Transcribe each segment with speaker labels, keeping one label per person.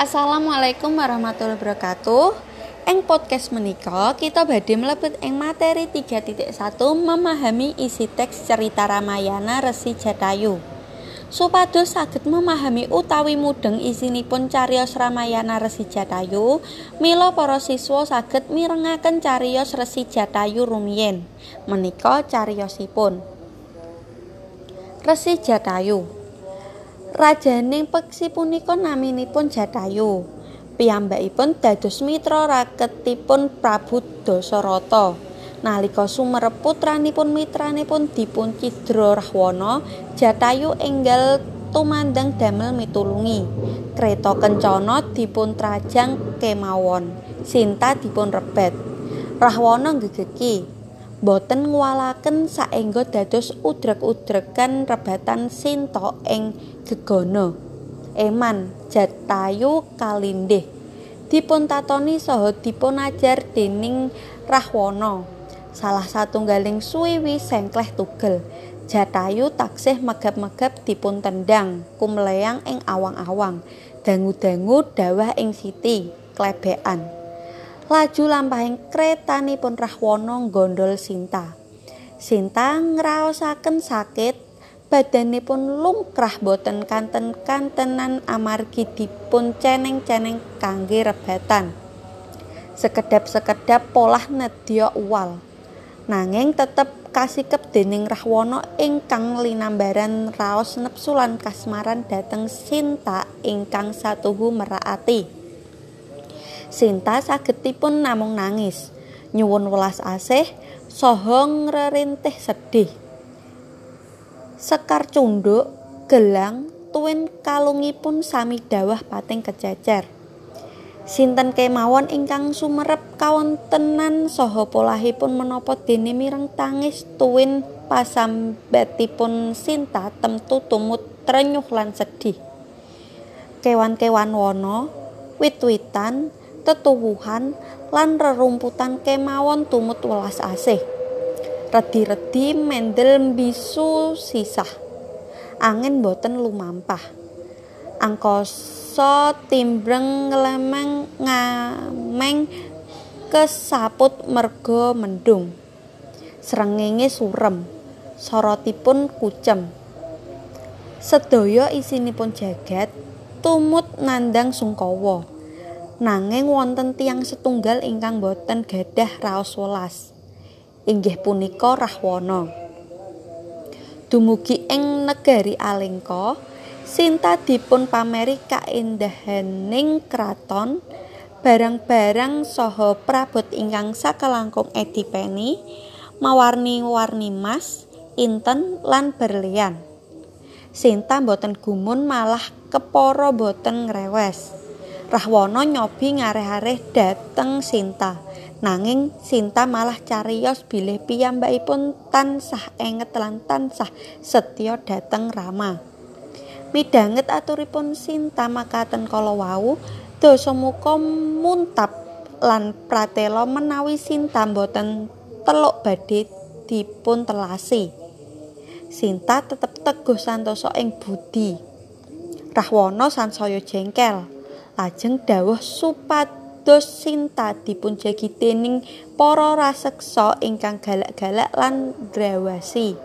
Speaker 1: Assalamualaikum warahmatullahi wabarakatuh. Eng podcast menika kita badhe mlebet ing materi 3.1 memahami isi teks cerita Ramayana Resi Jatayu. Supados saged memahami utawi mudeng isinipun cariyos Ramayana Resi Jatayu, mila para siswa saged mirengaken cariyos Resi Jatayu rumiyin. Menika cariyosipun. Resi Jatayu Rajaning peksi punika naminipun Jatayu. Piyambakipun dados mitra raketipun Prabu Dasarata. Nalika sumerep putranipun mitranipun dipun cidra Rahwana, Jatayu enggal tumandang damel mitulungi. Kreta kencana dipun trajang kemawon. Sinta dipun rebet. Rahwana gegeki. Boten ngwalaken saengga dados udrek-udrekan rebatan sinta ing gegana. Eman jatayu kalindih. Dipun tatoni saha dipun ajar dening rahwana. Salah satunggaling suwiwi sengkleh tugel. Jatayu taksih megap-megap dipun tendang kumleyang ing awang-awang. Dangu-dangu dawah ing siti klebekan laju lampahing kretanipun Rahwana gondol Sinta. Sinta ngraosaken sakit, badanipun lumkrah boten kanten-kantenan amargi dipun ceneng-ceneng kangge rebatan. Sekedap-sekedap polah nedya uwal. Nanging tetep kasikep dening Rahwana ingkang linambaran raos nepsu lan kasmaran dhateng Sinta ingkang satuhu meraati. Sinta sagedipun namung nangis, nyuwun welas asih saha ngrerintih sedih. Sekar cunduk, gelang, tuwin kalungipun sami dawah pating kececer. Sinten kemawon ingkang sumerep kawontenan saha polahipun menapa dene mireng tangis tuwin pasambetipun Sinta temtu tumut trenyuh lan sedih. Kewan-kewan wana, wit-witan, tetuwuhan lan rerumputan kemawon tumut welas asih. Redi-redi mendel bisu sisah. Angin boten lumampah. Angkasa timbreng ngelemeng ngameng kesaput merga mendung. Srengenge surem, sorotipun kucem. Sedaya isinipun jagat tumut nandang sungkawa. Nanging wonten tiang setunggal ingkang boten gadah raos welas. Inggih punika Rahwana. Dumugi ing negari Alengka Sinta dipun pameri kaendahaning kraton barang-barang saha prabot ingkang sakelangkung edipeni mawarni-warni mas inten lan berlian. Sinta boten gumun malah kepara boten ngrewes Rahwana nyobi ngareh-areh dateng Sinta. Nanging Sinta malah cariyos bilih piyambakipun tansah enget lan tansah setya dateng Rama. Midanget aturipun Sinta makaten kala wau, dosa muka muntap lan pratela menawi Sinta boten teluk badhe dipun telasi. Sinta tetep teguh santosa ing budi. Rahwana sansaya jengkel. Lajeng dawuh supados Sinta dipun jagi dening para raseksa ingkang galak-galak lan drawasi.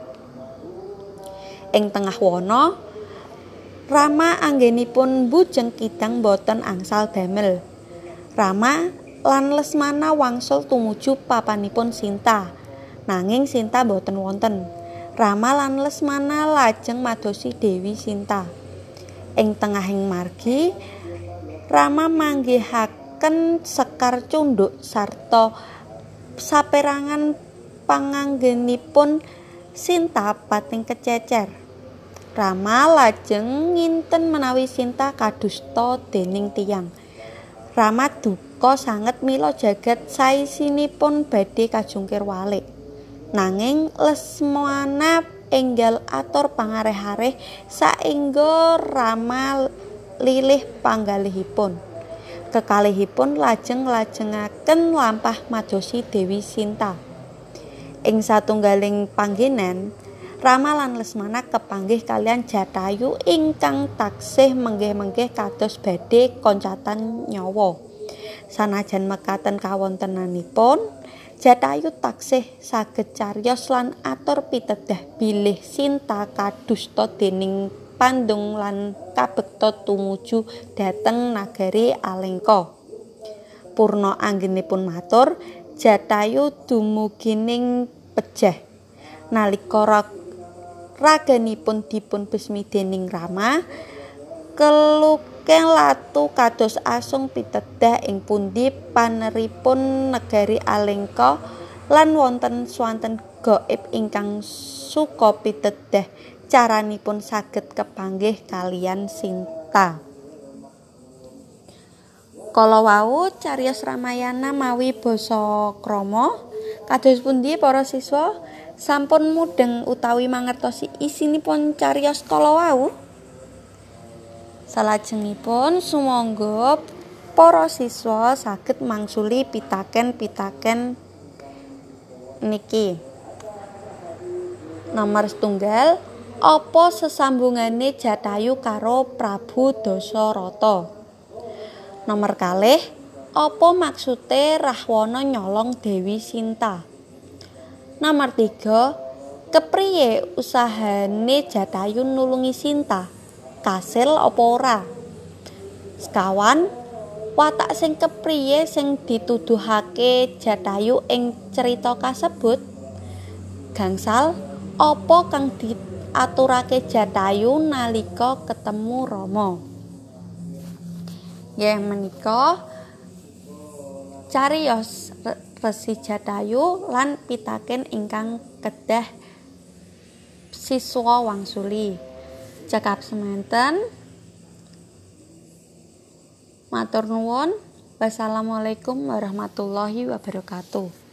Speaker 1: Ing tengah wana Rama anggenipun bujeng kidang boten angsal damel. Rama lan Lesmana wangsul tumuju papanipun Sinta. Nanging Sinta boten wonten. Rama lan Lesmana lajeng madosi Dewi Sinta. Ing tengahing margi Rama manggihaken sekar cunduk sarta saperangan panganggenipun Sinta pating kececer. Rama lajeng nginten menawi Sinta kadusta dening tiyang. Rama duka sanget mila jagat saisinipun badhe kajungkir walik. Nanging Lesmana enggal atur pangareh-areh saengga Rama lilih panggalihipun. Kekalihipun lajeng lajengaken lampah majosi Dewi Sinta. Ing satunggaling panggenan, Rama lan Lesmana kepanggih kalian Jatayu ingkang taksih menggih-menggih kados badhe koncatan nyawa. Sanajan mekaten kawontenanipun Jatayu taksih saged cariyos lan atur pitedah bilih Sinta kadusta dening Pandung lan kabekta tumuju dhateng nagari Alengka. Purna anggenipun matur, Jatayu dumugining pejah nalika raganipun dipun besmi dening Rama kelukeng latu kados asung pitedah ing pundi paneripun negari Alengka lan wonten swanten gaib ingkang suka pitedah caranipun saged kepanggih kalian Sinta Kala wau cariyos Ramayana mawi basa krama kados pundi para siswa? Sampun mudeng utawi mangertosi isinipun cariyos kala wau? Salajengipun sumangga para siswa saged mangsuli pitaken-pitaken niki. Nomor setunggal apa sesambungane Jatayu karo Prabu Dasarata nomor kalih apa maksude Rahwana nyolong Dewi Sinta Nomor 3, kepriye usahane Jatayu nulungi Sinta? Kasil apa ora? Sekawan, watak sing kepriye sing dituduhake Jatayu ing cerita kasebut? Gangsal, apa kang diaturake Jatayu nalika ketemu Rama? Nggih menika cariyos Resi Jatayu lan pitaken ingkang kedah siswa wangsuli. Cekap semanten. Matur nuwun. Wassalamualaikum warahmatullahi wabarakatuh.